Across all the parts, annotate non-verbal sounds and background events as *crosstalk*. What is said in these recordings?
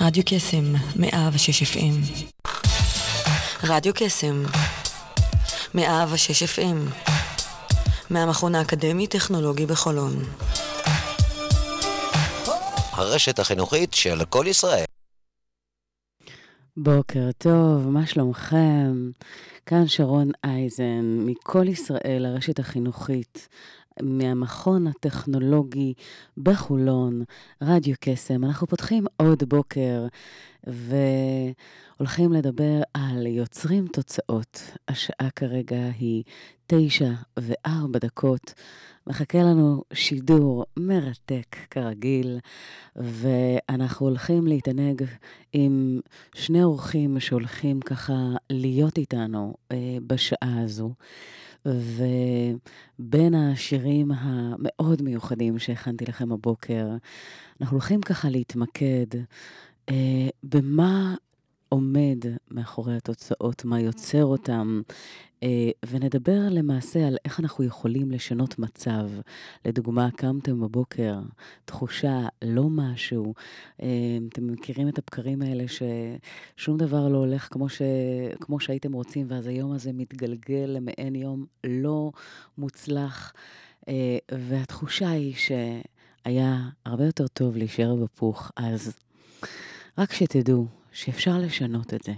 רדיו קסם, מאה ושש אפים. רדיו קסם, מאה ושש אפים. מהמכון האקדמי-טכנולוגי בחולון. הרשת החינוכית של כל ישראל. בוקר טוב, מה שלומכם? כאן שרון אייזן, מכל ישראל, הרשת החינוכית, מהמכון הטכנולוגי בחולון, רדיו קסם. אנחנו פותחים עוד בוקר והולכים לדבר על יוצרים תוצאות. השעה כרגע היא תשע וארבע דקות. מחכה לנו שידור מרתק כרגיל, ואנחנו הולכים להתענג עם שני אורחים שהולכים ככה להיות איתנו אה, בשעה הזו. ובין השירים המאוד מיוחדים שהכנתי לכם הבוקר, אנחנו הולכים ככה להתמקד אה, במה עומד מאחורי התוצאות, מה יוצר אותם, אה, ונדבר למעשה על איך אנחנו יכולים לשנות מצב. לדוגמה, קמתם בבוקר, תחושה, לא משהו. אה, אתם מכירים את הבקרים האלה ששום דבר לא הולך כמו, ש... כמו שהייתם רוצים, ואז היום הזה מתגלגל למעין יום לא מוצלח, אה, והתחושה היא שהיה הרבה יותר טוב להישאר בפוך. אז רק שתדעו שאפשר לשנות את זה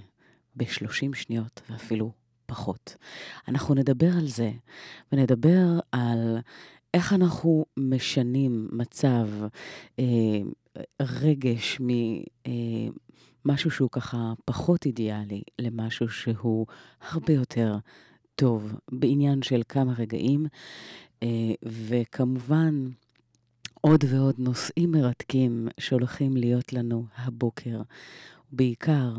ב-30 שניות ואפילו פחות. אנחנו נדבר על זה, ונדבר על איך אנחנו משנים מצב, אה, רגש ממשהו אה, שהוא ככה פחות אידיאלי למשהו שהוא הרבה יותר טוב בעניין של כמה רגעים, אה, וכמובן עוד ועוד נושאים מרתקים שהולכים להיות לנו הבוקר, בעיקר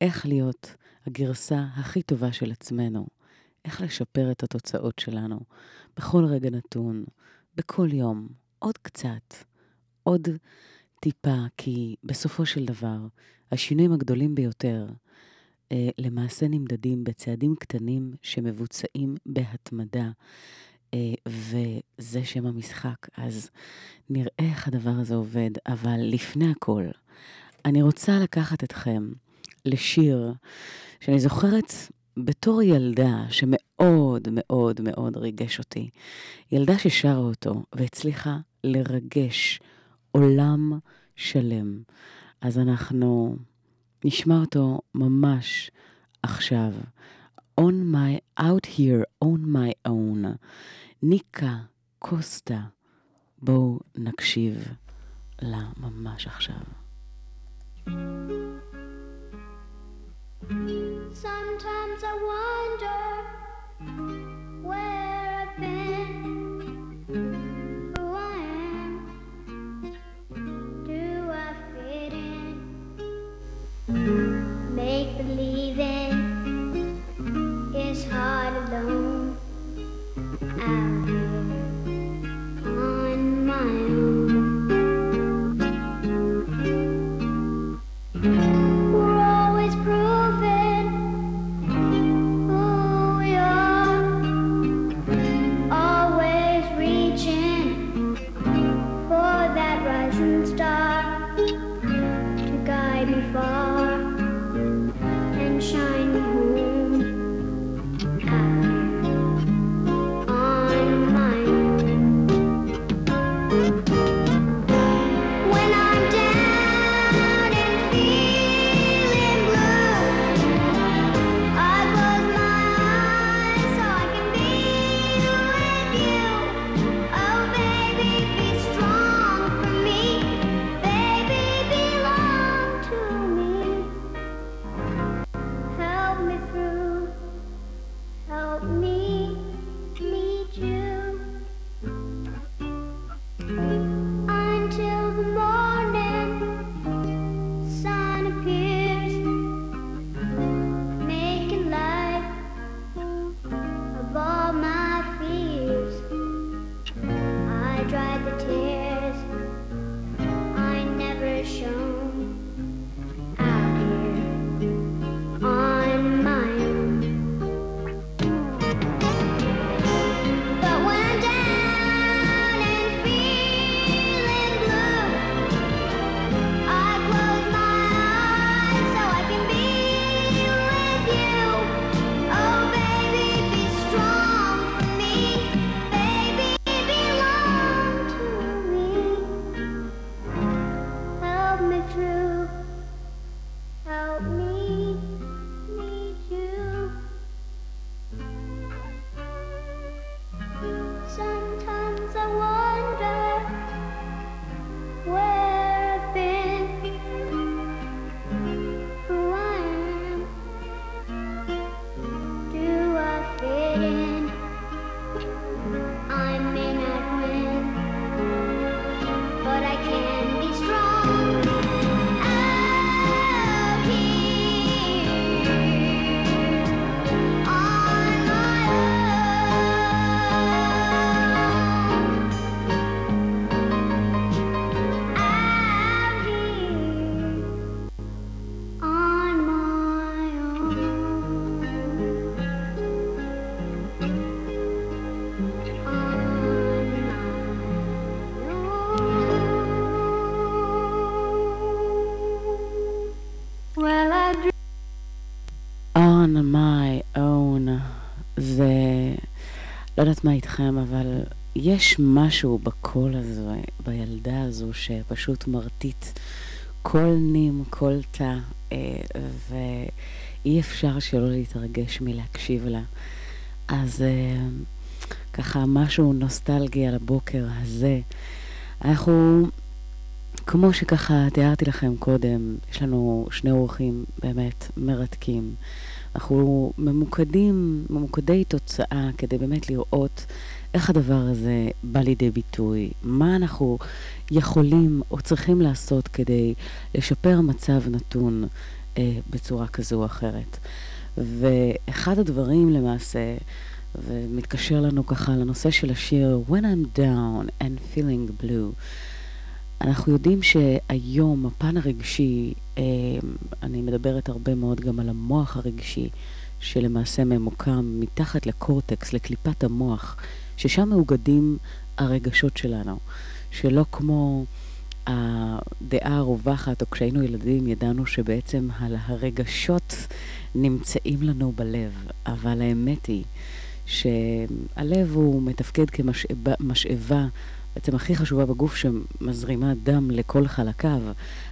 איך להיות הגרסה הכי טובה של עצמנו, איך לשפר את התוצאות שלנו בכל רגע נתון, בכל יום, עוד קצת, עוד טיפה, כי בסופו של דבר, השינויים הגדולים ביותר אה, למעשה נמדדים בצעדים קטנים שמבוצעים בהתמדה, אה, וזה שם המשחק. אז נראה איך הדבר הזה עובד, אבל לפני הכל, אני רוצה לקחת אתכם לשיר שאני זוכרת בתור ילדה שמאוד מאוד מאוד ריגש אותי. ילדה ששרה אותו והצליחה לרגש עולם שלם. אז אנחנו נשמע אותו ממש עכשיו. On my, out here on my own. ניקה קוסטה. בואו נקשיב לה ממש עכשיו. Sometimes I wonder where מה איתכם, אבל יש משהו בקול הזה, בילדה הזו, שפשוט מרטיט כל נים, כל תא, אה, ואי אפשר שלא להתרגש מלהקשיב לה. אז אה, ככה משהו נוסטלגי על הבוקר הזה. אנחנו, כמו שככה תיארתי לכם קודם, יש לנו שני אורחים באמת מרתקים. אנחנו ממוקדים, ממוקדי תוצאה, כדי באמת לראות איך הדבר הזה בא לידי ביטוי, מה אנחנו יכולים או צריכים לעשות כדי לשפר מצב נתון אה, בצורה כזו או אחרת. ואחד הדברים למעשה, ומתקשר לנו ככה לנושא של השיר When I'm down and feeling blue, אנחנו יודעים שהיום הפן הרגשי, אה, אני מדברת הרבה מאוד גם על המוח הרגשי, שלמעשה ממוקם מתחת לקורטקס, לקליפת המוח, ששם מאוגדים הרגשות שלנו, שלא כמו הדעה הרווחת, או כשהיינו ילדים ידענו שבעצם הרגשות נמצאים לנו בלב, אבל האמת היא שהלב הוא מתפקד כמשאבה בעצם הכי חשובה בגוף שמזרימה דם לכל חלקיו.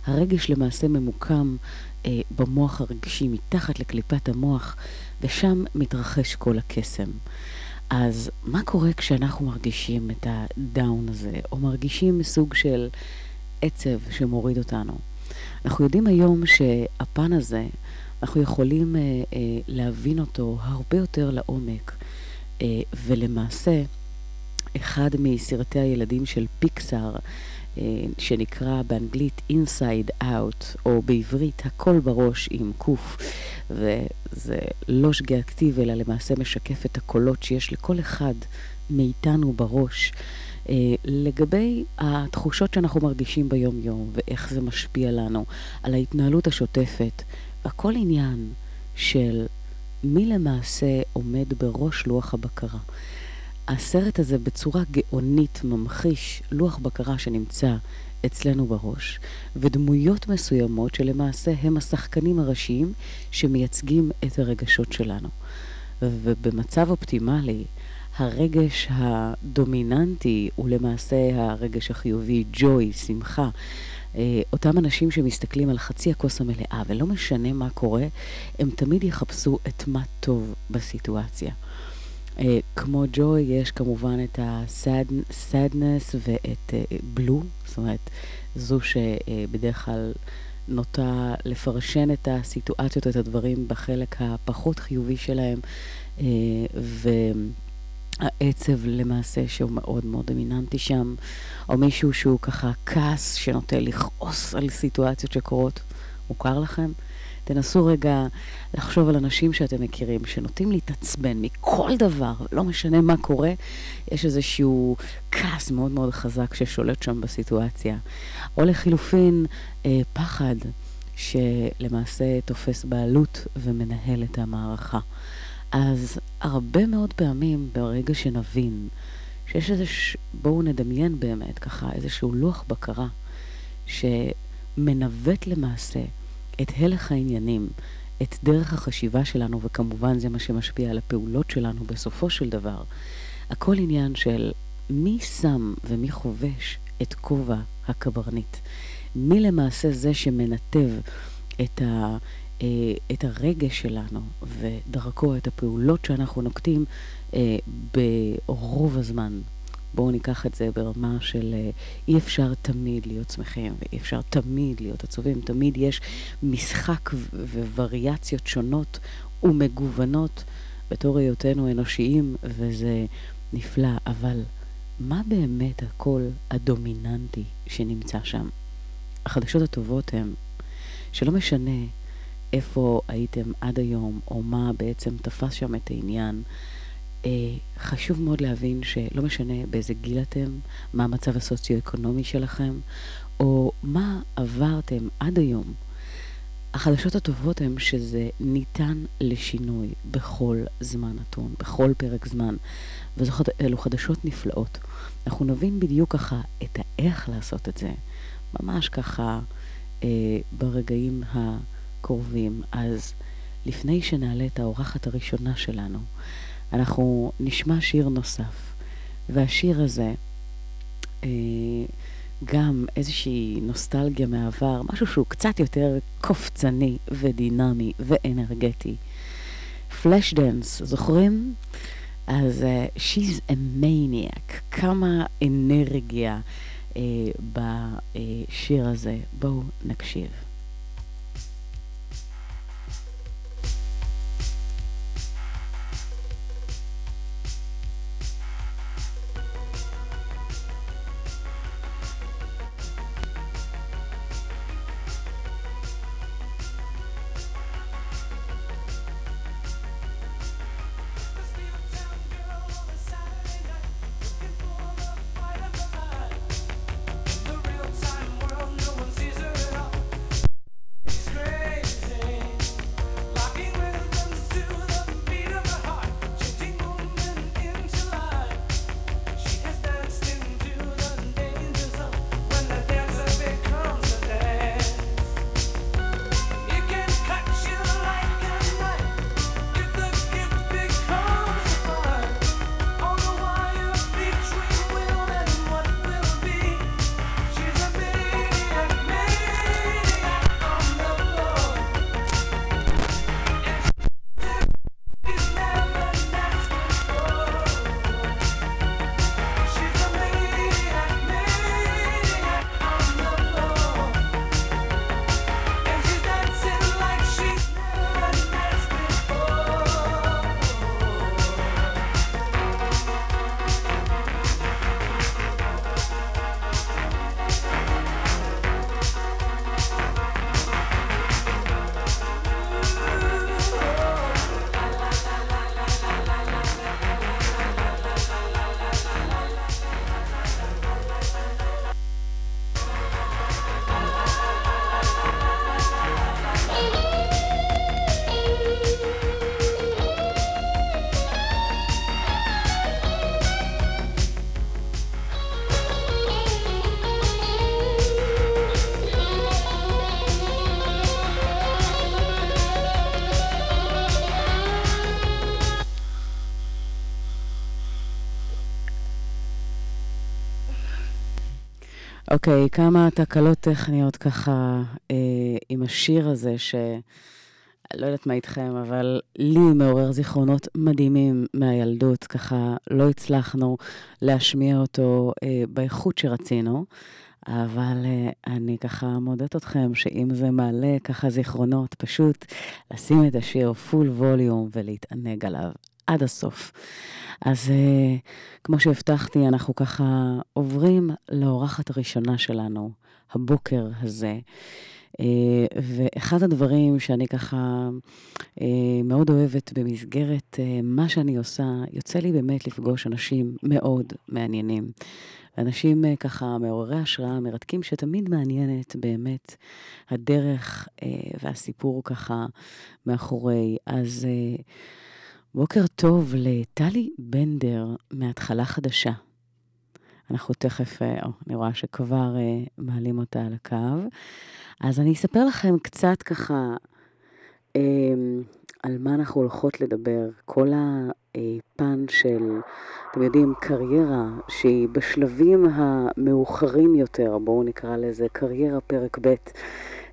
הרגש למעשה ממוקם אה, במוח הרגשי, מתחת לקליפת המוח, ושם מתרחש כל הקסם. אז מה קורה כשאנחנו מרגישים את הדאון הזה, או מרגישים סוג של עצב שמוריד אותנו? אנחנו יודעים היום שהפן הזה, אנחנו יכולים אה, אה, להבין אותו הרבה יותר לעומק, אה, ולמעשה, אחד מסרטי הילדים של פיקסאר, אה, שנקרא באנגלית Inside Out, או בעברית הכל בראש עם קוף, וזה לא שגיאה כתיב, אלא למעשה משקף את הקולות שיש לכל אחד מאיתנו בראש. אה, לגבי התחושות שאנחנו מרגישים ביום-יום ואיך זה משפיע לנו על ההתנהלות השוטפת, הכל עניין של מי למעשה עומד בראש לוח הבקרה. הסרט הזה בצורה גאונית ממחיש לוח בקרה שנמצא אצלנו בראש, ודמויות מסוימות שלמעשה הם השחקנים הראשיים שמייצגים את הרגשות שלנו. ובמצב אופטימלי, הרגש הדומיננטי הוא למעשה הרגש החיובי, ג'וי, שמחה. אה, אותם אנשים שמסתכלים על חצי הכוס המלאה, ולא משנה מה קורה, הם תמיד יחפשו את מה טוב בסיטואציה. Uh, כמו ג'וי, יש כמובן את ה-sadness ואת בלו, uh, זאת אומרת, זו שבדרך כלל נוטה לפרשן את הסיטואציות, את הדברים בחלק הפחות חיובי שלהם, uh, והעצב למעשה שהוא מאוד מאוד דומיננטי שם, או מישהו שהוא ככה כעס שנוטה לכעוס על סיטואציות שקורות. מוכר לכם? תנסו רגע לחשוב על אנשים שאתם מכירים, שנוטים להתעצבן מכל דבר, לא משנה מה קורה, יש איזשהו כעס מאוד מאוד חזק ששולט שם בסיטואציה. או לחילופין, אה, פחד, שלמעשה תופס בעלות ומנהל את המערכה. אז הרבה מאוד פעמים, ברגע שנבין שיש איזה, ש... בואו נדמיין באמת ככה איזשהו לוח בקרה שמנווט למעשה את הלך העניינים, את דרך החשיבה שלנו, וכמובן זה מה שמשפיע על הפעולות שלנו בסופו של דבר. הכל עניין של מי שם ומי חובש את כובע הקברניט. מי למעשה זה שמנתב את, ה, אה, את הרגש שלנו ודרכו את הפעולות שאנחנו נוקטים אה, ברוב הזמן. בואו ניקח את זה ברמה של אה, אי אפשר תמיד להיות שמחים ואי אפשר תמיד להיות עצובים. תמיד יש משחק ווריאציות שונות ומגוונות בתור היותנו אנושיים, וזה נפלא. אבל מה באמת הקול הדומיננטי שנמצא שם? החדשות הטובות הן שלא משנה איפה הייתם עד היום, או מה בעצם תפס שם את העניין, חשוב מאוד להבין שלא משנה באיזה גיל אתם, מה המצב הסוציו-אקונומי שלכם, או מה עברתם עד היום. החדשות הטובות הן שזה ניתן לשינוי בכל זמן נתון, בכל פרק זמן, ואלו חדשות נפלאות. אנחנו נבין בדיוק ככה את האיך לעשות את זה, ממש ככה אה, ברגעים הקרובים. אז לפני שנעלה את האורחת הראשונה שלנו, אנחנו נשמע שיר נוסף, והשיר הזה, אה, גם איזושהי נוסטלגיה מהעבר, משהו שהוא קצת יותר קופצני ודינמי ואנרגטי. Flashdance, זוכרים? אז אה, She's a Maniac, כמה אנרגיה אה, בשיר הזה. בואו נקשיב. אוקיי, כמה תקלות טכניות ככה אה, עם השיר הזה, ש... לא יודעת מה איתכם, אבל לי מעורר זיכרונות מדהימים מהילדות, ככה לא הצלחנו להשמיע אותו אה, באיכות שרצינו, אבל אה, אני ככה מודדת אתכם שאם זה מעלה ככה זיכרונות, פשוט לשים את השיר פול ווליום ולהתענג עליו עד הסוף. אז uh, כמו שהבטחתי, אנחנו ככה עוברים לאורחת הראשונה שלנו, הבוקר הזה. Uh, ואחד הדברים שאני ככה uh, מאוד אוהבת במסגרת uh, מה שאני עושה, יוצא לי באמת לפגוש אנשים מאוד מעניינים. אנשים ככה מעוררי השראה, מרתקים, שתמיד מעניינת באמת הדרך והסיפור ככה מאחורי. אז... בוקר טוב לטלי בנדר מהתחלה חדשה. אנחנו תכף, אה, או, אני רואה שכבר אה, מעלים אותה על הקו. אז אני אספר לכם קצת ככה אה, על מה אנחנו הולכות לדבר. כל הפן של, אתם יודעים, קריירה שהיא בשלבים המאוחרים יותר, בואו נקרא לזה קריירה פרק ב'.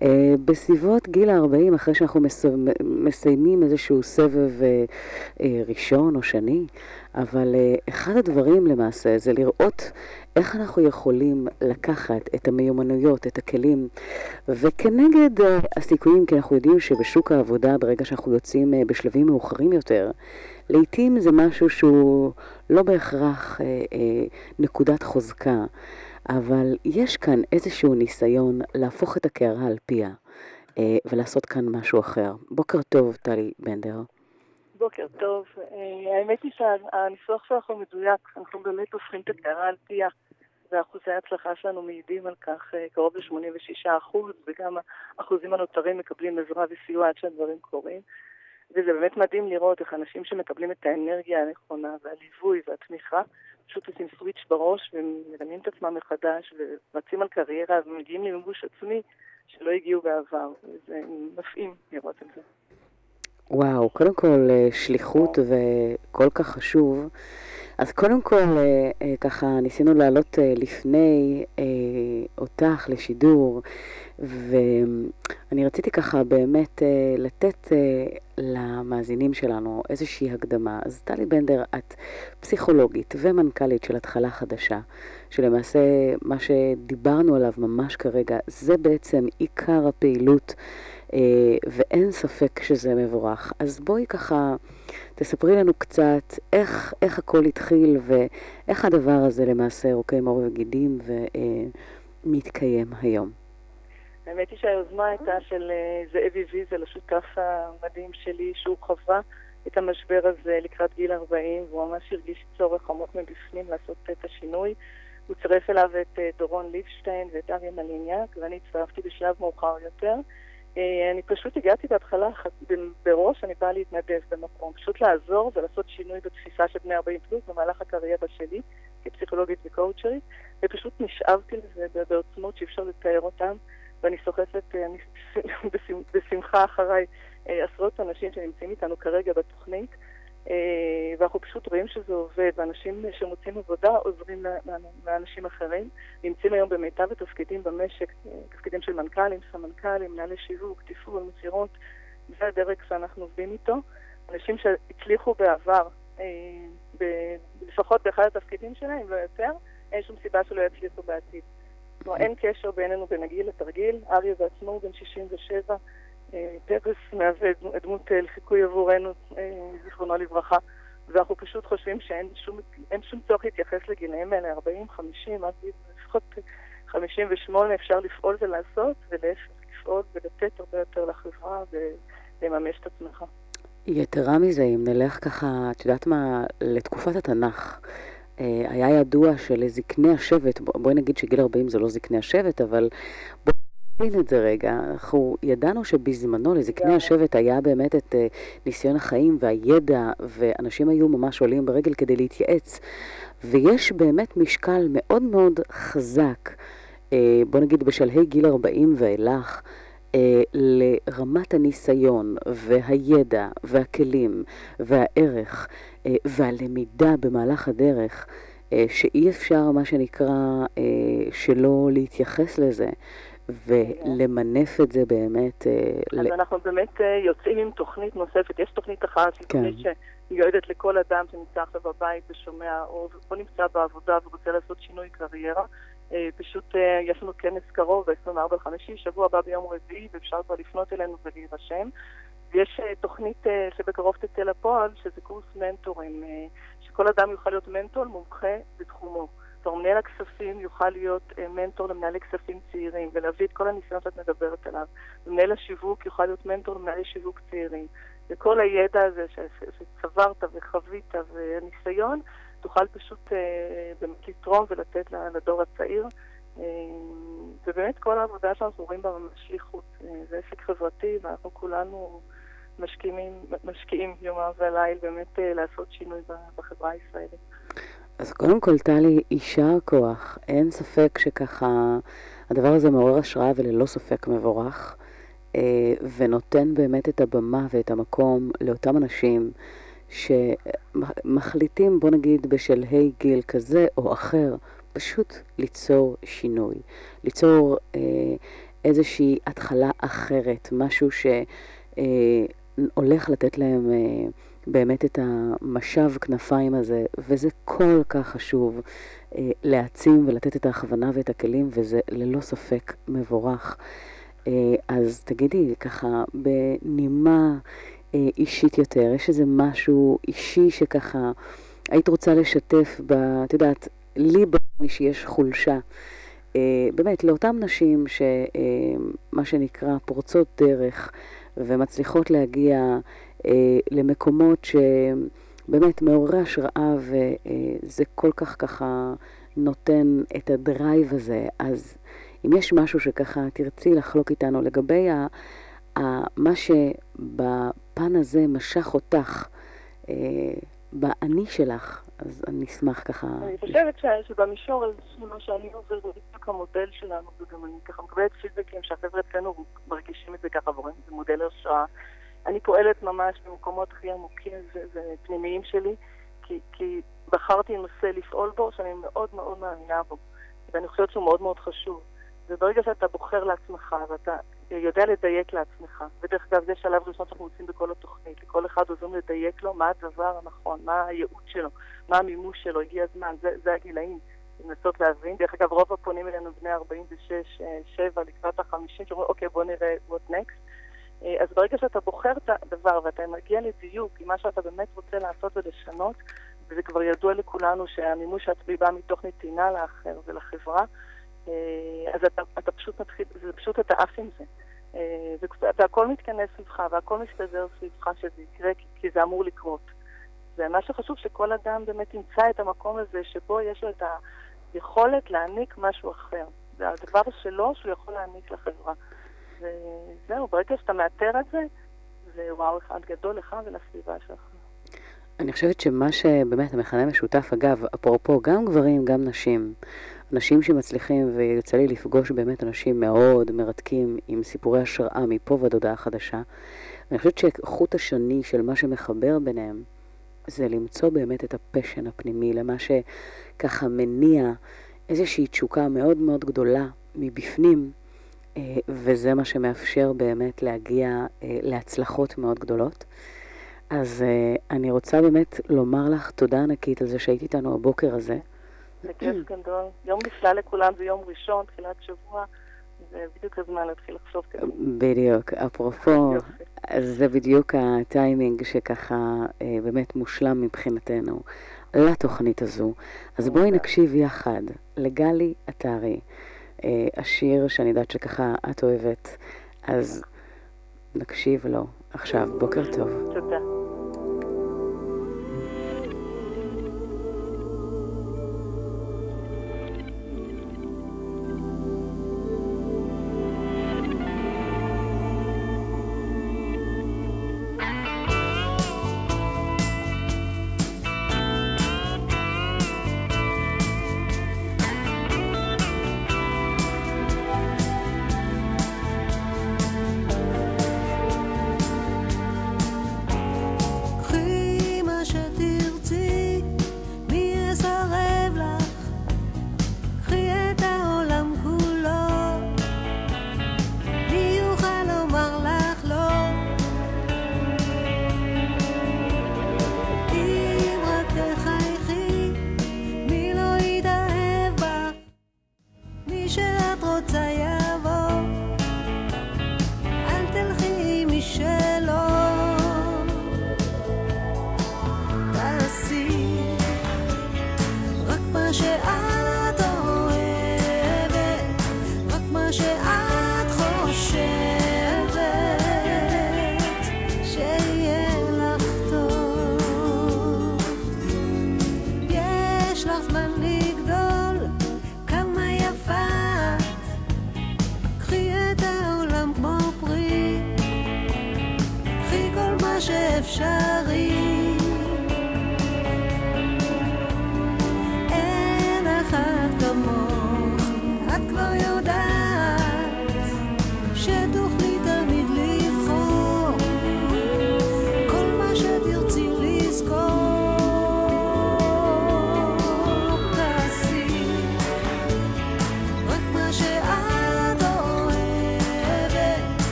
Uh, בסביבות גיל ה-40, אחרי שאנחנו מס... מסיימים איזשהו סבב uh, uh, ראשון או שני, אבל אחד הדברים למעשה זה לראות איך אנחנו יכולים לקחת את המיומנויות, את הכלים, וכנגד הסיכויים, כי אנחנו יודעים שבשוק העבודה, ברגע שאנחנו יוצאים בשלבים מאוחרים יותר, לעתים זה משהו שהוא לא בהכרח נקודת חוזקה. אבל יש כאן איזשהו ניסיון להפוך את הקערה על פיה אה, ולעשות כאן משהו אחר. בוקר טוב, טלי בנדר. בוקר טוב. אה, האמת היא שהניסוח שלך הוא מדויק. אנחנו באמת הופכים את הקערה על פיה, ואחוזי ההצלחה שלנו מעידים על כך אה, קרוב ל-86 אחוז, וגם האחוזים הנותרים מקבלים עזרה וסיוע עד שהדברים קורים. וזה באמת מדהים לראות איך אנשים שמקבלים את האנרגיה הנכונה והליווי והתמיכה, פשוט עושים סוויץ' בראש ומרמים את עצמם מחדש ורצים על קריירה ומגיעים למימוש עצמי שלא הגיעו בעבר. זה מפעים לראות את זה. וואו, קודם כל אה, שליחות וכל כך חשוב. אז קודם כל, אה, אה, ככה ניסינו לעלות אה, לפני אותך לשידור, ואני רציתי ככה באמת אה, לתת אה, למאזינים שלנו איזושהי הקדמה. אז טלי בנדר, את פסיכולוגית ומנכ"לית של התחלה חדשה, שלמעשה מה שדיברנו עליו ממש כרגע, זה בעצם עיקר הפעילות, אה, ואין ספק שזה מבורך. אז בואי ככה... תספרי לנו קצת איך, איך הכל התחיל ואיך הדבר הזה למעשה רוקם עור וגידים ומתקיים היום. האמת היא שהיוזמה הייתה של אה, זאבי ויזל, השותף המדהים שלי, שהוא חווה את המשבר הזה לקראת גיל 40, והוא ממש הרגיש צורך עמוק מבפנים לעשות את השינוי. הוא צירף אליו את אה, דורון ליבשטיין ואת אריה מליניאק, ואני הצטרפתי בשלב מאוחר יותר. אה, אני פשוט הגעתי בהתחלה, בראש אני באה להתנדב במקום, פשוט לעזור ולעשות שינוי בתפיסה של בני 40 פלוס במהלך הקריירה שלי, כפסיכולוגית וקואוצ'רית, ופשוט נשאבתי לזה בעוצמות שאי אפשר לתאר אותן, ואני סוחפת אה, *laughs* בשמחה אחריי אה, עשרות אנשים שנמצאים איתנו כרגע בתוכנית. אה, ואנחנו פשוט רואים שזה עובד, ואנשים שמוצאים עבודה עוזרים לאנשים אחרים. נמצאים היום במיטב התפקידים במשק, תפקידים של מנכ"לים, סמנכ"לים, מנהלי שיווק, תפעול, מסירות, זה הדרג שאנחנו עובדים איתו. אנשים שהצליחו בעבר, לפחות באחד התפקידים שלהם, לא יותר, אין שום סיבה שלא יצליחו בעתיד. כלומר, אין קשר בינינו בין הגיל לתרגיל. אריה בעצמו הוא בן 67, פרס מהווה דמות אה, לחיקוי עבורנו, אה, זיכרונו לברכה, ואנחנו פשוט חושבים שאין שום, שום צורך להתייחס לגילאים האלה, 40, 50, עד לפחות 58 אפשר לפעול ולעשות, ולהפך, לפעול ולתת הרבה יותר לחברה ולממש את עצמך. יתרה מזה, אם נלך ככה, את יודעת מה, לתקופת התנ"ך, אה, היה ידוע שלזקני השבט, בואי נגיד שגיל 40 זה לא זקני השבט, אבל בואי נבין את זה רגע. אנחנו ידענו שבזמנו לזקני השבט היה באמת את uh, ניסיון החיים והידע, ואנשים היו ממש עולים ברגל כדי להתייעץ. ויש באמת משקל מאוד מאוד חזק, uh, בוא נגיד בשלהי גיל 40 ואילך, לרמת הניסיון והידע והכלים והערך uh, והלמידה במהלך הדרך. שאי אפשר, מה שנקרא, שלא להתייחס לזה. ולמנף את זה באמת. אה, אז ל... אנחנו באמת אה, יוצאים עם תוכנית נוספת. יש תוכנית אחת, שהיא כן. תוכנית שמיועדת לכל אדם שנמצא עכשיו בבית ושומע, או, או נמצא בעבודה ורוצה לעשות שינוי קריירה. אה, פשוט יש לנו כנס קרוב ב-24 לחמישי, שבוע הבא ביום רביעי, ואפשר כבר לפנות אלינו ולהירשם. ויש תוכנית שבקרוב תצא לפועל, שזה קורס מנטורים, שכל אדם יוכל להיות מנטור מומחה בתחומו. כלומר, מנהל הכספים יוכל להיות אה, מנטור למנהלי כספים צעירים ולהביא את כל הניסיון שאת מדברת עליו. ומנהל השיווק יוכל להיות מנטור למנהלי שיווק צעירים. וכל הידע הזה שצברת וחווית והניסיון, תוכל פשוט אה, באמת לתרום ולתת לדור הצעיר. אה, ובאמת כל העבודה שאנחנו רואים בה ממש שליחות. זה עסק חברתי ואנחנו כולנו משקיעים, משקיעים יומם וליל באמת לעשות שינוי בחברה הישראלית. אז קודם כל, טלי, יישר כוח. אין ספק שככה הדבר הזה מעורר השראה וללא ספק מבורך, אה, ונותן באמת את הבמה ואת המקום לאותם אנשים שמחליטים, בוא נגיד, בשלהי גיל כזה או אחר, פשוט ליצור שינוי, ליצור אה, איזושהי התחלה אחרת, משהו שהולך אה, לתת להם... אה, באמת את המשב כנפיים הזה, וזה כל כך חשוב אה, להעצים ולתת את ההכוונה ואת הכלים, וזה ללא ספק מבורך. אה, אז תגידי, ככה, בנימה אישית יותר, יש איזה משהו אישי שככה היית רוצה לשתף ב... את יודעת, לי ברור שיש חולשה. אה, באמת, לאותן נשים שמה אה, שנקרא פורצות דרך ומצליחות להגיע אה, למקומות שבאמת מעוררי השראה וזה כל כך ככה נותן את הדרייב הזה. אז אם יש משהו שככה תרצי לחלוק איתנו לגבי ה, מה שבפן הזה משך אותך, אה, באני שלך, אז אני אשמח ככה... אני חושבת שבמישור הזה, מה שאני עובר, זה בדיוק המודל שלנו, וגם אני ככה מקבלת פידבקים שהחבר'ה אצלנו מרגישים את זה ככה, ורואים את זה מודל השראה. אני פועלת ממש במקומות הכי עמוקים ופנימיים שלי, כי, כי בחרתי נושא לפעול בו שאני מאוד מאוד מאמינה בו, ואני חושבת שהוא מאוד מאוד חשוב. וברגע שאתה בוחר לעצמך ואתה יודע לדייק לעצמך, ודרך אגב זה שלב ראשון שאנחנו עושים בכל התוכנית, לכל אחד עוזרים לדייק לו מה הדבר הנכון, מה הייעוד שלו, מה המימוש שלו, הגיע הזמן, זה, זה הגילאים. לנסות להבין. דרך אגב, רוב הפונים אלינו בני 46, 7, לקראת ה-50, שאומרים, אוקיי, בוא נראה what next. אה, אז ברגע שאתה בוחר את הדבר ואתה מגיע לדיוק עם מה שאתה באמת רוצה לעשות ולשנות, וזה כבר ידוע לכולנו שהמימוש העצמי בא מתוך נתינה לאחר ולחברה, אה, אז אתה, אתה פשוט מתחיל, זה פשוט אתה עף עם זה. אה, והכל מתכנס סביבך והכל מסתדר סביבך שזה יקרה, כי, זה אמור לקרות. ומה שחשוב שכל אדם באמת ימצא את המקום הזה שבו יש לו את היכולת להעניק משהו אחר. זה הדבר שלו שהוא יכול להעניק לחברה. וזהו, ברגע שאתה מאתר את זה, זה וואו אחד גדול לך ולסביבה שלך. אני חושבת שמה שבאמת המכנה משותף, אגב, אפרופו, גם גברים, גם נשים, אנשים שמצליחים, ויוצא לי לפגוש באמת אנשים מאוד מרתקים עם סיפורי השראה מפה ועד הודעה חדשה, אני חושבת שחוט השני של מה שמחבר ביניהם, זה למצוא באמת את הפשן הפנימי, למה שככה מניע איזושהי תשוקה מאוד מאוד גדולה מבפנים, אה, וזה מה שמאפשר באמת להגיע אה, להצלחות מאוד גדולות. אז אה, אני רוצה באמת לומר לך תודה ענקית על זה שהיית איתנו הבוקר הזה. זה כיף גדול. יום נפלא לכולם זה יום ראשון, תחילת שבוע. זה בדיוק הזמן להתחיל לחשוב כזה. בדיוק. אפרופו, זה בדיוק הטיימינג שככה אה, באמת מושלם מבחינתנו לתוכנית הזו. אז בואי נקשיב יחד לגלי עטרי, אה, השיר שאני יודעת שככה את אוהבת, אז נקשיב לו עכשיו. בוקר טוב. תודה.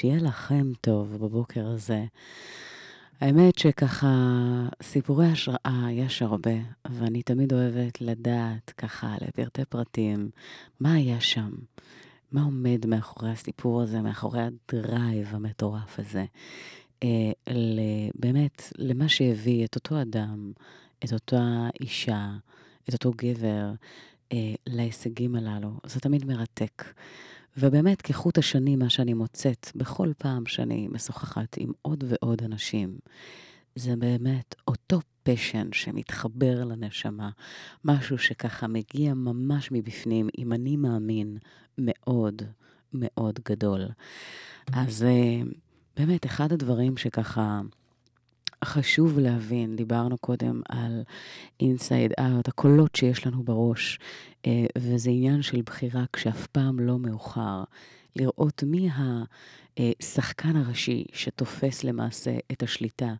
שיהיה לכם טוב בבוקר הזה. האמת שככה, סיפורי השראה יש הרבה, ואני תמיד אוהבת לדעת ככה לפרטי פרטים מה היה שם, מה עומד מאחורי הסיפור הזה, מאחורי הדרייב המטורף הזה. אה, באמת, למה שהביא את אותו אדם, את אותה אישה, את אותו גבר, אה, להישגים הללו. זה תמיד מרתק. ובאמת, כחוט השני, מה שאני מוצאת בכל פעם שאני משוחחת עם עוד ועוד אנשים, זה באמת אותו פשן שמתחבר לנשמה, משהו שככה מגיע ממש מבפנים, אם אני מאמין, מאוד מאוד גדול. אז אה, באמת, אחד הדברים שככה... חשוב להבין, דיברנו קודם על inside out, הקולות שיש לנו בראש, אה, וזה עניין של בחירה כשאף פעם לא מאוחר. לראות מי השחקן הראשי שתופס למעשה את השליטה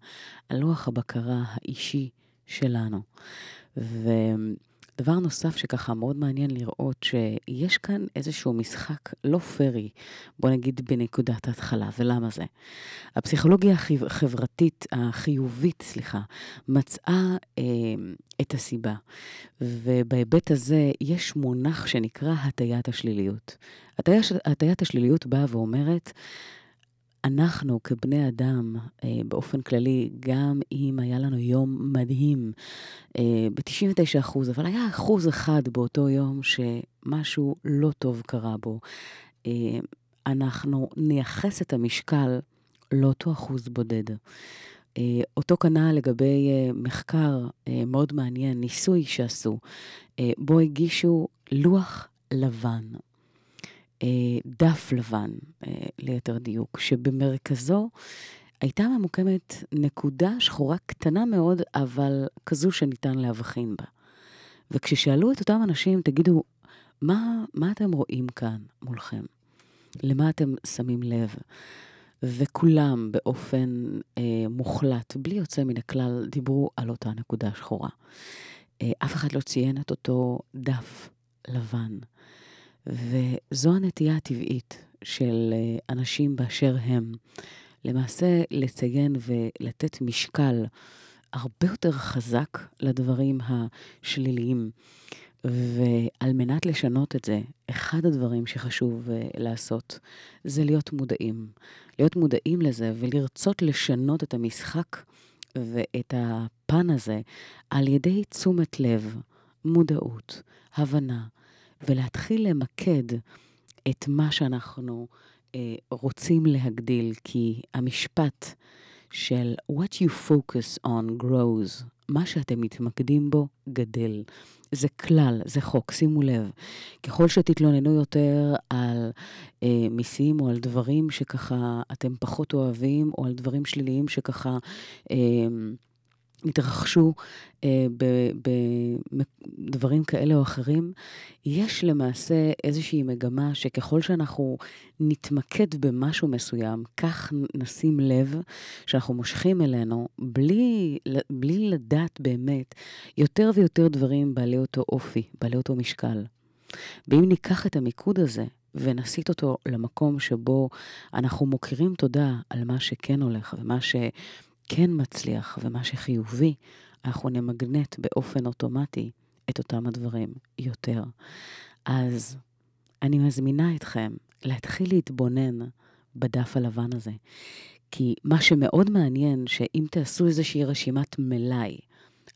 על לוח הבקרה האישי שלנו. ו... דבר נוסף שככה מאוד מעניין לראות שיש כאן איזשהו משחק לא פרי, בוא נגיד בנקודת ההתחלה, ולמה זה? הפסיכולוגיה החברתית, החיובית, סליחה, מצאה אה, את הסיבה, ובהיבט הזה יש מונח שנקרא הטיית השליליות. הטיית השליליות באה ואומרת, אנחנו כבני אדם, אה, באופן כללי, גם אם היה לנו יום מדהים, אה, ב-99 אחוז, אבל היה אחוז אחד באותו יום שמשהו לא טוב קרה בו, אה, אנחנו נייחס את המשקל לאותו אחוז בודד. אותו כנ"ל לגבי מחקר מאוד מעניין, ניסוי שעשו, בו הגישו לוח לבן. אה, דף לבן, אה, ליתר דיוק, שבמרכזו הייתה ממוקמת נקודה שחורה קטנה מאוד, אבל כזו שניתן להבחין בה. וכששאלו את אותם אנשים, תגידו, מה, מה אתם רואים כאן מולכם? למה אתם שמים לב? וכולם באופן אה, מוחלט, בלי יוצא מן הכלל, דיברו על אותה נקודה שחורה. אה, אף אחד לא ציין את אותו דף לבן. וזו הנטייה הטבעית של אה, אנשים באשר הם. למעשה, לציין ולתת משקל הרבה יותר חזק לדברים השליליים. ועל מנת לשנות את זה, אחד הדברים שחשוב uh, לעשות זה להיות מודעים. להיות מודעים לזה ולרצות לשנות את המשחק ואת הפן הזה על ידי תשומת לב, מודעות, הבנה, ולהתחיל למקד את מה שאנחנו אה, רוצים להגדיל, כי המשפט של what you focus on grows, מה שאתם מתמקדים בו גדל. זה כלל, זה חוק, שימו לב. ככל שתתלוננו יותר על אה, מיסים או על דברים שככה אתם פחות אוהבים, או על דברים שליליים שככה... אה, התרחשו אה, בדברים כאלה או אחרים, יש למעשה איזושהי מגמה שככל שאנחנו נתמקד במשהו מסוים, כך נשים לב שאנחנו מושכים אלינו, בלי, בלי לדעת באמת, יותר ויותר דברים בעלי אותו אופי, בעלי אותו משקל. ואם ניקח את המיקוד הזה ונסיט אותו למקום שבו אנחנו מוקירים תודה על מה שכן הולך ומה ש... כן מצליח ומה שחיובי, אנחנו נמגנט באופן אוטומטי את אותם הדברים יותר. אז אני מזמינה אתכם להתחיל להתבונן בדף הלבן הזה. כי מה שמאוד מעניין, שאם תעשו איזושהי רשימת מלאי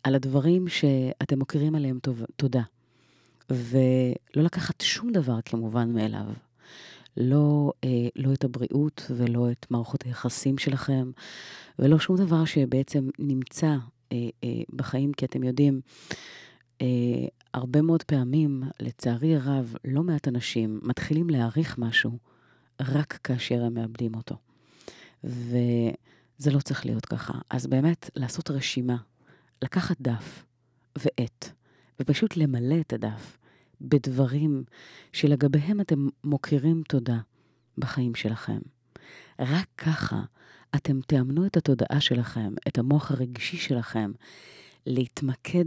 על הדברים שאתם מוכרים עליהם תודה, ולא לקחת שום דבר כמובן מאליו, לא, אה, לא את הבריאות ולא את מערכות היחסים שלכם, ולא שום דבר שבעצם נמצא אה, אה, בחיים, כי אתם יודעים, הרבה מאוד פעמים, לצערי הרב, לא מעט אנשים מתחילים להעריך משהו רק כאשר הם מאבדים אותו. וזה לא צריך להיות ככה. אז באמת, לעשות רשימה, לקחת דף ועט, ופשוט למלא את הדף בדברים שלגביהם אתם מוקירים תודה בחיים שלכם. רק ככה אתם תאמנו את התודעה שלכם, את המוח הרגשי שלכם, להתמקד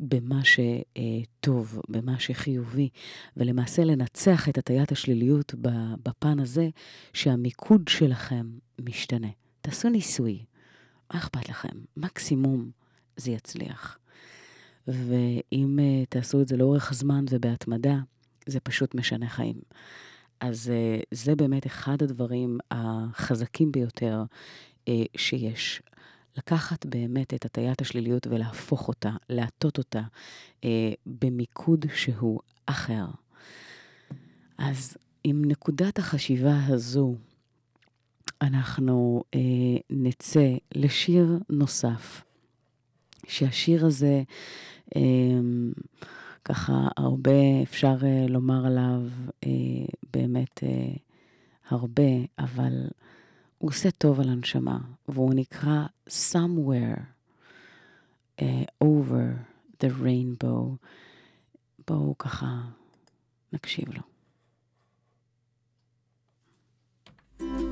במה שטוב, במה שחיובי, ולמעשה לנצח את הטיית השליליות בפן הזה, שהמיקוד שלכם משתנה. תעשו ניסוי, מה אכפת לכם? מקסימום זה יצליח. ואם uh, תעשו את זה לאורך זמן ובהתמדה, זה פשוט משנה חיים. אז uh, זה באמת אחד הדברים החזקים ביותר uh, שיש. לקחת באמת את הטיית השליליות ולהפוך אותה, להטות אותה uh, במיקוד שהוא אחר. אז עם נקודת החשיבה הזו, אנחנו uh, נצא לשיר נוסף, שהשיר הזה, ככה הרבה אפשר אה, לומר עליו אה, באמת אה, הרבה, אבל הוא עושה טוב על הנשמה, והוא נקרא Somewhere Over the Rainbow. בואו ככה נקשיב לו. אנחנו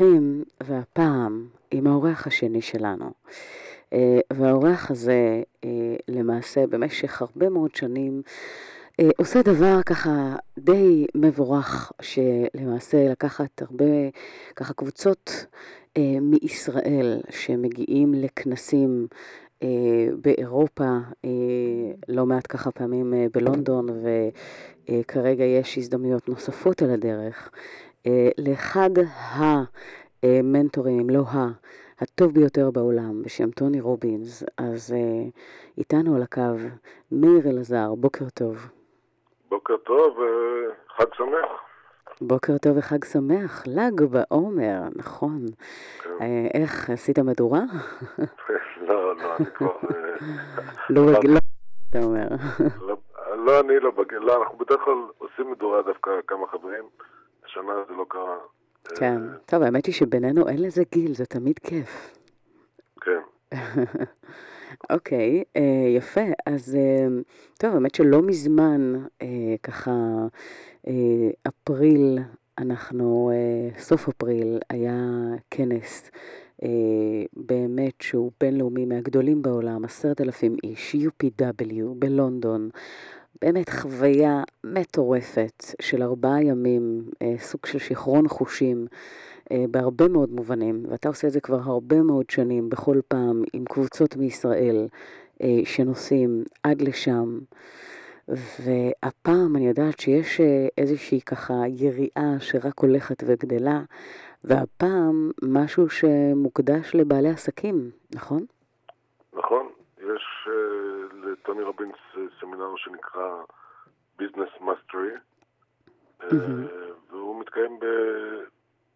ממשיכים, והפעם עם האורח השני שלנו. Uh, והאורח הזה, uh, למעשה, במשך הרבה מאוד שנים, uh, עושה דבר ככה די מבורך, שלמעשה לקחת הרבה ככה קבוצות מישראל שמגיעים לכנסים אה, באירופה, אה, לא מעט ככה פעמים אה, בלונדון, וכרגע יש הזדמנויות נוספות על הדרך. אה, לאחד המנטורים, אם לא ה, הטוב ביותר בעולם, בשם טוני רובינס, אז אה, איתנו על הקו מאיר אלעזר, בוקר טוב. בוקר טוב וחג שמח. בוקר טוב וחג שמח, ל"ג בעומר, נכון. כן. אה, איך, עשית מדורה? *laughs* לא, לא, אני כבר... אה, *laughs* לא, לא, אתה אומר. לא, לא, אני לא בגיל, לא, אנחנו בדרך כלל עושים מדורה דווקא כמה חברים. השנה זה לא קרה. כן. אה, טוב, האמת היא שבינינו אין לזה גיל, זה תמיד כיף. כן. *laughs* אוקיי, אה, יפה. אז אה, טוב, האמת שלא מזמן, אה, ככה, אפריל, אנחנו, סוף אפריל, היה כנס באמת שהוא בינלאומי מהגדולים בעולם, עשרת אלפים איש, UPW בלונדון. באמת חוויה מטורפת של ארבעה ימים, אה, סוג של שיכרון חושים. אה, בהרבה מאוד מובנים, ואתה עושה את זה כבר הרבה מאוד שנים, בכל פעם, עם קבוצות מישראל אה, שנוסעים עד לשם. והפעם אני יודעת שיש איזושהי ככה יריעה שרק הולכת וגדלה, והפעם משהו שמוקדש לבעלי עסקים, נכון? נכון, יש אה, לטוני רובינס אה, סמינר שנקרא Business Mastery, אה, מהמם. והוא מתקיים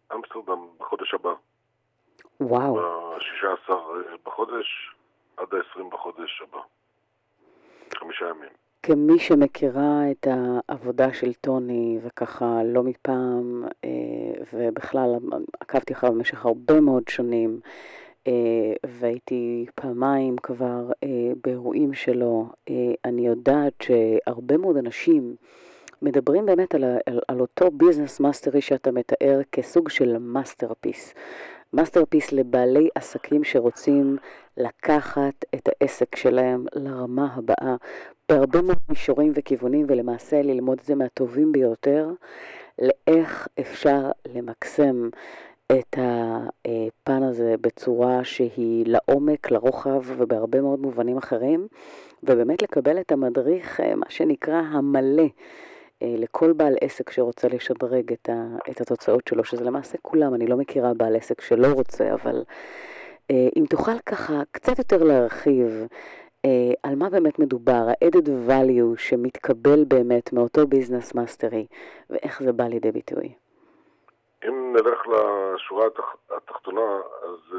באמסטרדם בחודש הבא, וואו, ב-16 בחודש עד ה-20 בחודש הבא. חמישה ימים. כמי שמכירה את העבודה של טוני, וככה לא מפעם, אה, ובכלל עקבתי אחריו במשך הרבה מאוד שנים, אה, והייתי פעמיים כבר אה, באירועים שלו, אה, אני יודעת שהרבה מאוד אנשים מדברים באמת על, על, על אותו Business Mastery שאתה מתאר כסוג של masterpiece. masterpiece לבעלי עסקים שרוצים לקחת את העסק שלהם לרמה הבאה בהרבה מאוד מישורים וכיוונים, ולמעשה ללמוד את זה מהטובים ביותר, לאיך אפשר למקסם את הפן הזה בצורה שהיא לעומק, לרוחב ובהרבה מאוד מובנים אחרים, ובאמת לקבל את המדריך, אה, מה שנקרא, המלא. אה, לכל בעל עסק שרוצה לשדרג את, ה, את התוצאות שלו, שזה למעשה כולם, אני לא מכירה בעל עסק שלא רוצה, אבל אה, אם תוכל ככה קצת יותר להרחיב על מה באמת מדובר, ה- added value שמתקבל באמת מאותו Business Mastery, ואיך זה בא לידי ביטוי. אם נלך לשורה התח... התחתונה, אז uh,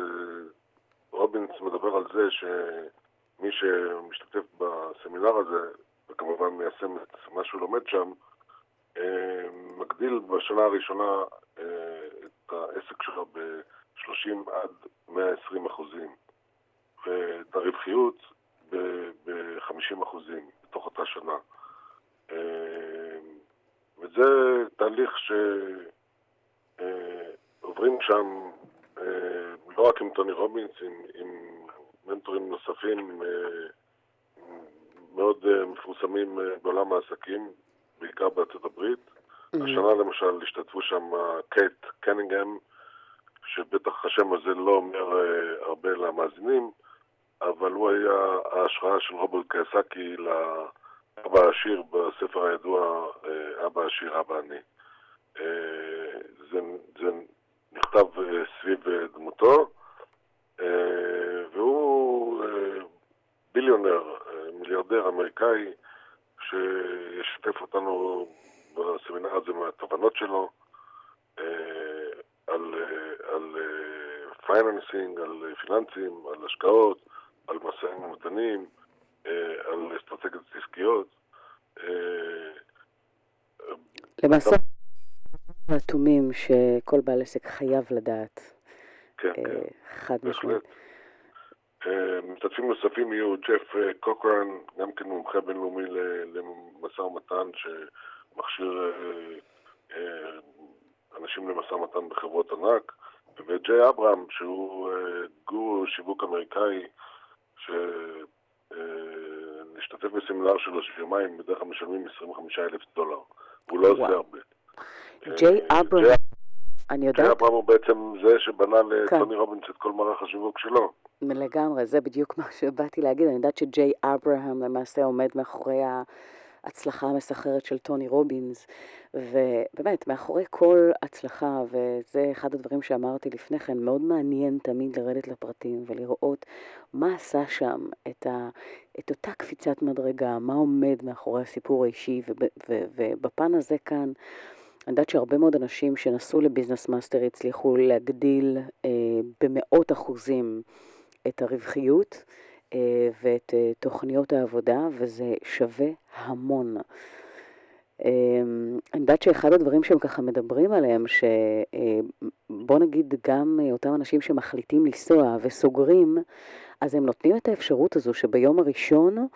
רובינס מדבר על זה שמי שמשתתף בסמינר הזה, וכמובן מיישם את מה שהוא לומד שם, uh, מגדיל בשנה הראשונה uh, את העסק שלו ב-30 עד 120 אחוזים, ואת הרווחיות ב-50 אחוזים בתוך אותה שנה. וזה תהליך ש... עוברים שם אה, לא רק עם טוני רובינס, עם, עם מנטורים נוספים אה, מאוד אה, מפורסמים בעולם העסקים, בעיקר בארצות הברית. השנה למשל השתתפו שם קייט קנינגהם, שבטח השם הזה לא אומר הרבה למאזינים, אבל הוא היה ההשראה של רוברט קייסקי לאבא העשיר בספר הידוע אבא העשיר אבא עני. זה, זה נכתב אה, סביב אה, דמותו, אה, והוא billionaire, מיליארדר אמריקאי, שישתף אותנו בסמינר הזה מהתובנות שלו על, על financing, על פיננסים, על השקעות, על משאים ומתנים, על אסטרטגיות עסקיות. למעשה, האטומים שכל בעל עסק חייב לדעת, כן, אה, כן. חד משמעית. אה, משתתפים נוספים יהיו ג'ף אה, קוקרן, גם כן מומחה בינלאומי למשא ומתן שמכשיר אנשים למשא ומתן בחברות ענק, וג'יי אברהם, שהוא גורו שיווק אמריקאי, שנשתתף בסמינר שלו של יומיים, בדרך כלל משלמים 25 אלף דולר. הוא לא. עושה הרבה. ג'יי אברהם. ג'יי אני ג'יי יודעת, אברהם הוא בעצם זה שבנה כן. לטוני רובינס את כל מערך השיווק שלו. לגמרי, זה בדיוק מה שבאתי להגיד. אני יודעת שג'יי אברהם למעשה עומד מאחורי ההצלחה המסחררת של טוני רובינס, ובאמת, מאחורי כל הצלחה, וזה אחד הדברים שאמרתי לפני כן, מאוד מעניין תמיד לרדת לפרטים ולראות מה עשה שם את, ה, את אותה קפיצת מדרגה, מה עומד מאחורי הסיפור האישי, ובפן הזה כאן, אני יודעת שהרבה מאוד אנשים שנסעו ל Business Mastery הצליחו להגדיל אה, במאות אחוזים את הרווחיות אה, ואת אה, תוכניות העבודה, וזה שווה המון. אה, אני יודעת שאחד הדברים שהם ככה מדברים עליהם, שבוא נגיד גם אה, אותם אנשים שמחליטים לנסוע וסוגרים, אז הם נותנים את האפשרות הזו שביום הראשון,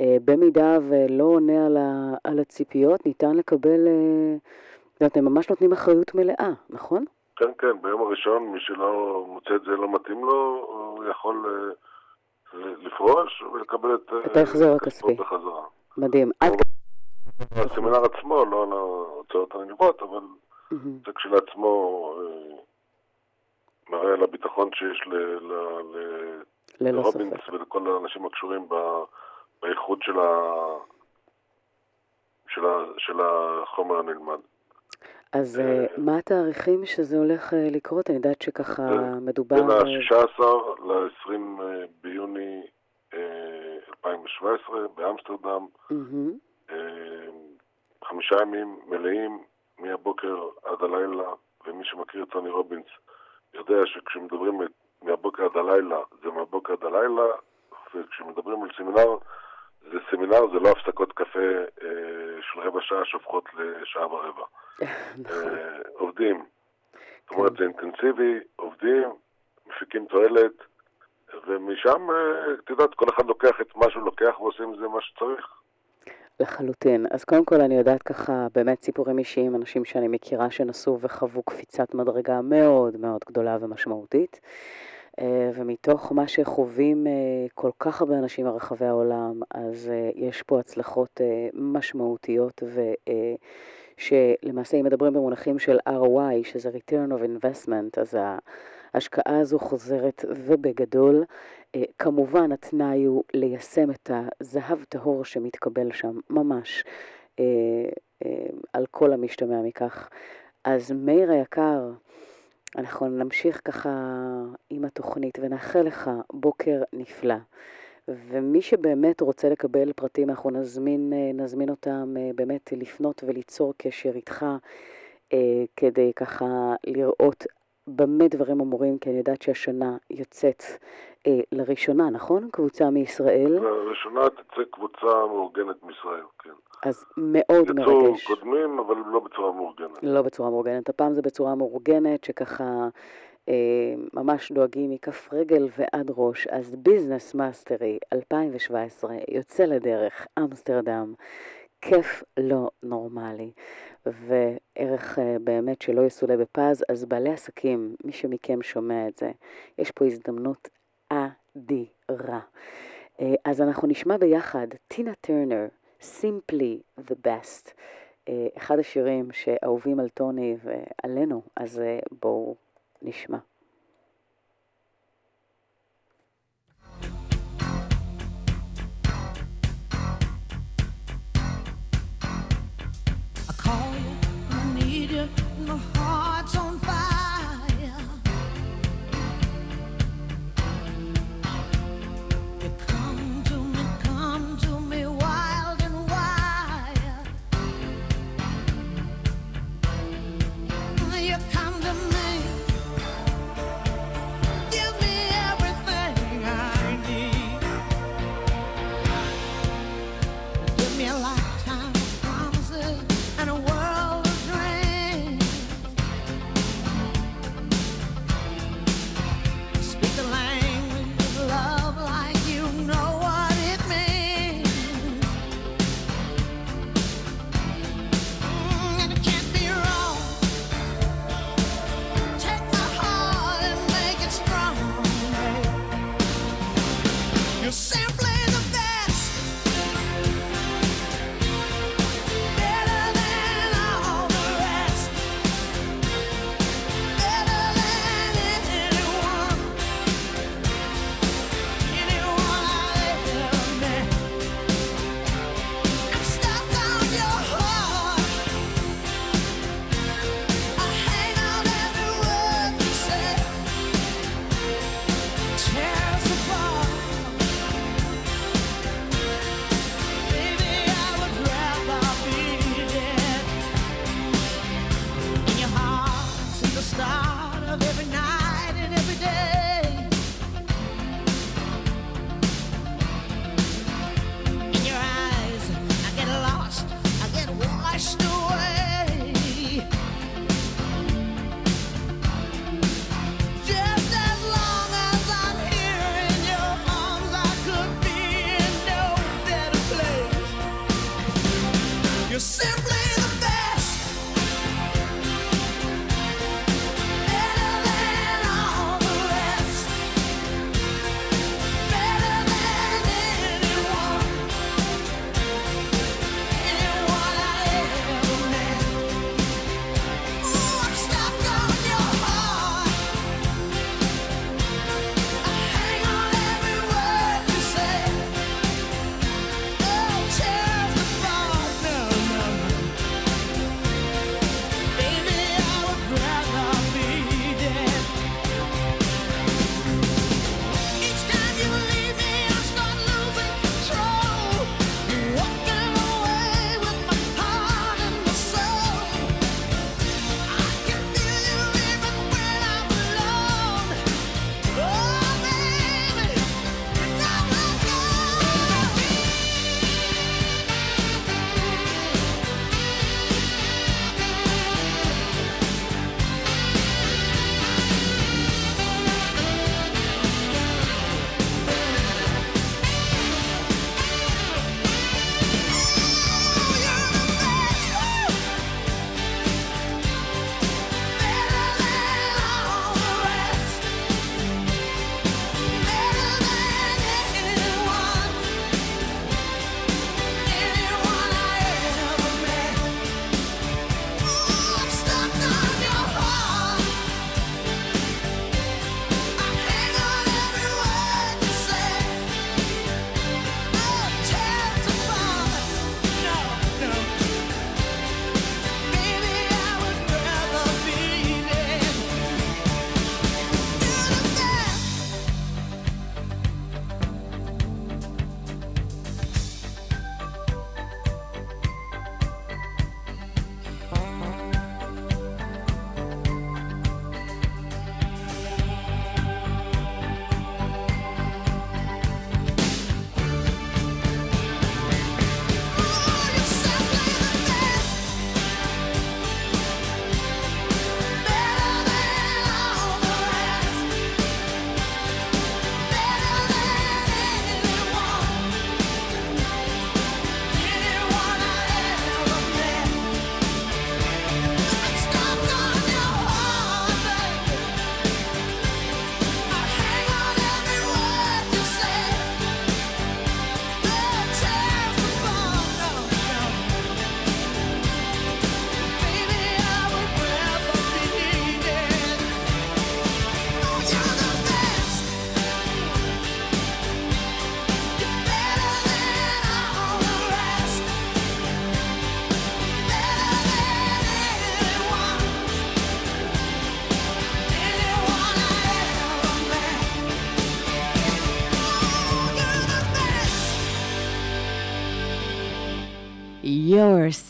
אה, במידה ולא עונה על הציפיות, ניתן לקבל, הם ממש נותנים אחריות מלאה, נכון? כן, כן, ביום הראשון מי שלא מוצא את זה לא מתאים לו, הוא יכול אה, לפרוש ולקבל את, את ההחזר אה, הכספי. בחזרה. מדהים. הסמינר עצמו, לא על ההוצאות הנלוות, אבל. זה כשלעצמו אה, מראה על הביטחון שיש לרובינס. ולכל האנשים הקשורים באיכות. של החומר הנלמד. אז אה, מה התאריכים שזה הולך אה, לקרות? אני יודעת שככה מדובר... בין אה, ה-16 ל-20 ביוני אה, 2017 באמסטרדם. אה, חמישה ימים מלאים מהבוקר עד הלילה, ומי שמכיר את טוני רובינס יודע שכשמדברים מהבוקר עד הלילה, זה מהבוקר עד הלילה, וכשמדברים על סמינר, זה סמינר, זה לא הפסקות קפה אה, של רבע שעה שהופכות לשעה ורבע. *laughs* נכון. אה, עובדים. זאת אומרת, זה אינטנסיבי, עובדים, מפיקים תועלת, ומשם, אה, את יודעת, כל אחד לוקח את מה שהוא לוקח ועושים עם זה מה שצריך. לחלוטין. אז קודם כל אני יודעת ככה באמת סיפורים אישיים, אנשים שאני מכירה שנסעו וחוו קפיצת מדרגה מאוד מאוד גדולה ומשמעותית. אה, ומתוך מה שחווים אה, כל כך הרבה אנשים ברחבי העולם, אז אה, יש פה הצלחות משמעותיות ושלמעשה אם מדברים במונחים של ROI, שזה return of investment, אז ההשקעה הזו חוזרת ובגדול. כמובן התנאי הוא ליישם את הזהב טהור שמתקבל שם, ממש, על כל המשתמע מכך. אז מאיר היקר, אנחנו נמשיך ככה עם התוכנית ונאחל לך בוקר נפלא. ומי שבאמת רוצה לקבל פרטים, אנחנו נזמין, אה, נזמין אותם אה, באמת לפנות וליצור קשר איתך אה, כדי ככה לראות במה דברים אמורים, כי אני יודעת שהשנה יוצאת אה, לראשונה, נכון? קבוצה מישראל, לראשונה תצא קבוצה מאורגנת מישראל, כן. אז מאוד יצאו מרגש. קודמים, אבל לא בצורה מאורגנת. לא בצורה מאורגנת, הפעם זה בצורה מאורגנת, שככה אה, ממש דואגים מכף רגל ועד ראש. אז Business Mastery 2017 יוצא לדרך, אמסטרדם, כיף לא נורמלי, וערך אה, באמת שלא יסולא בפז, אז בעלי עסקים, מי שמכם שומע את זה, יש פה הזדמנות אדירה. אה, אז אנחנו נשמע ביחד טינה טרנר, Simply the Best. אה, אחד השירים שאהובים על טוני ועלינו, אז בואו נשמע.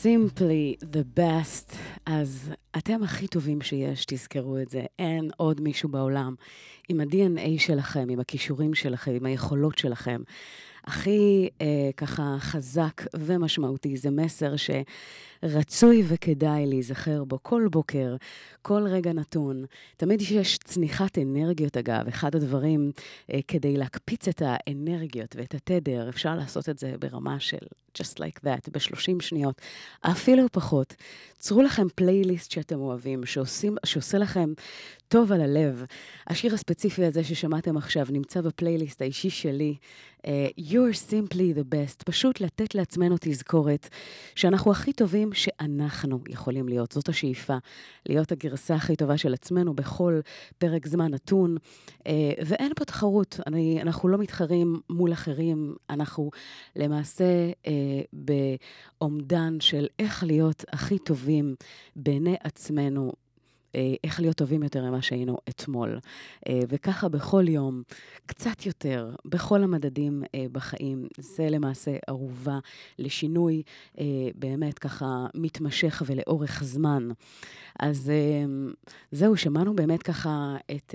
Simply the best. אז אתם הכי טובים שיש, תזכרו את זה. אין עוד מישהו בעולם עם ה-DNA שלכם, עם הכישורים שלכם, עם היכולות שלכם. הכי אה, ככה חזק ומשמעותי. זה מסר שרצוי וכדאי להיזכר בו כל בוקר, כל רגע נתון. תמיד יש צניחת אנרגיות, אגב. אחד הדברים אה, כדי להקפיץ את האנרגיות ואת התדר, אפשר לעשות את זה ברמה של just like that, ב-30 שניות, אפילו פחות. צרו לכם פלייליסט שאתם אוהבים, שעושים, שעושה לכם טוב על הלב. השיר הספציפי הזה ששמעתם עכשיו נמצא בפלייליסט האישי שלי, uh, You're simply the best. פשוט לתת לעצמנו תזכורת שאנחנו הכי טובים שאנחנו יכולים להיות. זאת השאיפה, להיות הגרסה הכי טובה של עצמנו בכל פרק זמן נתון. Uh, ואין פה תחרות, אני, אנחנו לא מתחרים מול אחרים, אנחנו למעשה uh, באומדן של איך להיות הכי טובים בעיני עצמנו. אה, איך להיות טובים יותר ממה שהיינו אתמול. אה, וככה בכל יום, קצת יותר, בכל המדדים אה, בחיים. זה למעשה ערובה לשינוי באמת ככה מתמשך ולאורך זמן. אז זהו, שמענו באמת ככה את,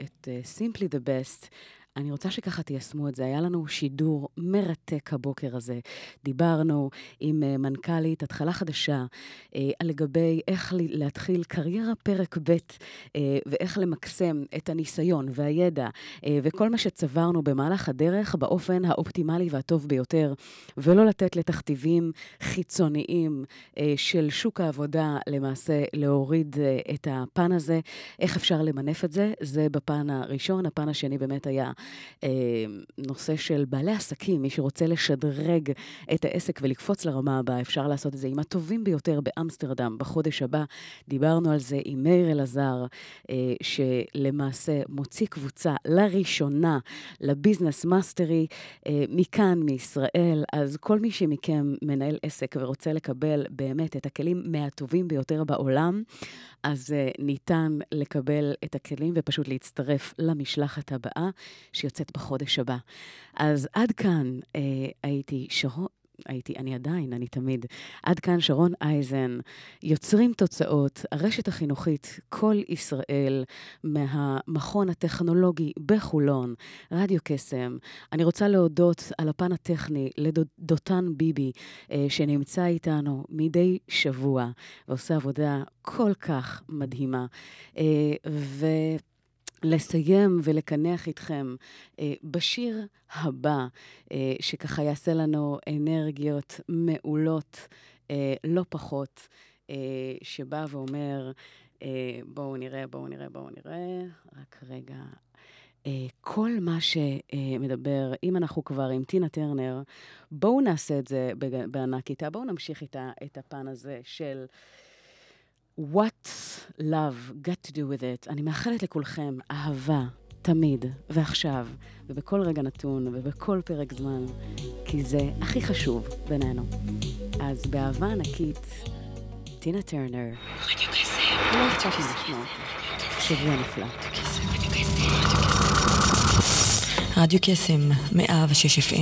את Simply the Best. אני רוצה שככה תיישמו את זה. היה לנו שידור מרתק הבוקר הזה. דיברנו עם אה, מנכ"לית התחלה חדשה אה, לגבי איך להתחיל קריירה פרק ב' אה, ואיך למקסם את הניסיון והידע וכל מה שצברנו במהלך הדרך באופן האופטימלי והטוב ביותר, ולא לתת לתכתיבים חיצוניים של שוק העבודה למעשה להוריד את הפן הזה. איך אפשר למנף את זה? זה בפן הראשון. הפן השני באמת היה נושא של בעלי עסקים, מי שרוצה לשדרג את העסק ולקפוץ לרמה הבאה, אפשר לעשות את זה עם הטובים ביותר באמסטרדם בחודש הבא. דיברנו על זה עם מאיר אלעזר, אה, שלמעשה מוציא קבוצה לראשונה ל Business Mastery אה, מכאן, מישראל. אז כל מי שמכם מנהל עסק ורוצה לקבל באמת את הכלים מהטובים ביותר בעולם, אז אה, ניתן לקבל את הכלים ופשוט להצטרף למשלחת הבאה שיוצאת בחודש הבא. אז עד כאן אה, הייתי שרון. הייתי, אני עדיין, אני תמיד. עד כאן שרון אייזן, יוצרים תוצאות, הרשת החינוכית כל ישראל, מהמכון הטכנולוגי בחולון, רדיו קסם. אני רוצה להודות על הפן הטכני לדותן ביבי, אה, שנמצא איתנו מדי שבוע ועושה עבודה כל כך מדהימה. אה, ו... לסיים ולקנח איתכם אה, בשיר הבא, אה, שככה יעשה לנו אנרגיות מעולות, אה, לא פחות, אה, שבא ואומר, אה, בואו נראה, בואו נראה, בואו נראה, רק רגע. אה, כל מה שמדבר, אם אנחנו כבר עם טינה טרנר, בואו נעשה את זה בענק איתה, בואו נמשיך איתה את הפן הזה של... What love got to do with it. אני מאחלת לכולכם אהבה, תמיד ועכשיו, ובכל רגע נתון ובכל פרק זמן, כי זה הכי חשוב בינינו. אז באהבה ענקית, טינה טרנר. לא אכפת לי לשמוע אותך. שבוע נפלא. רדיו קסם, 106 FM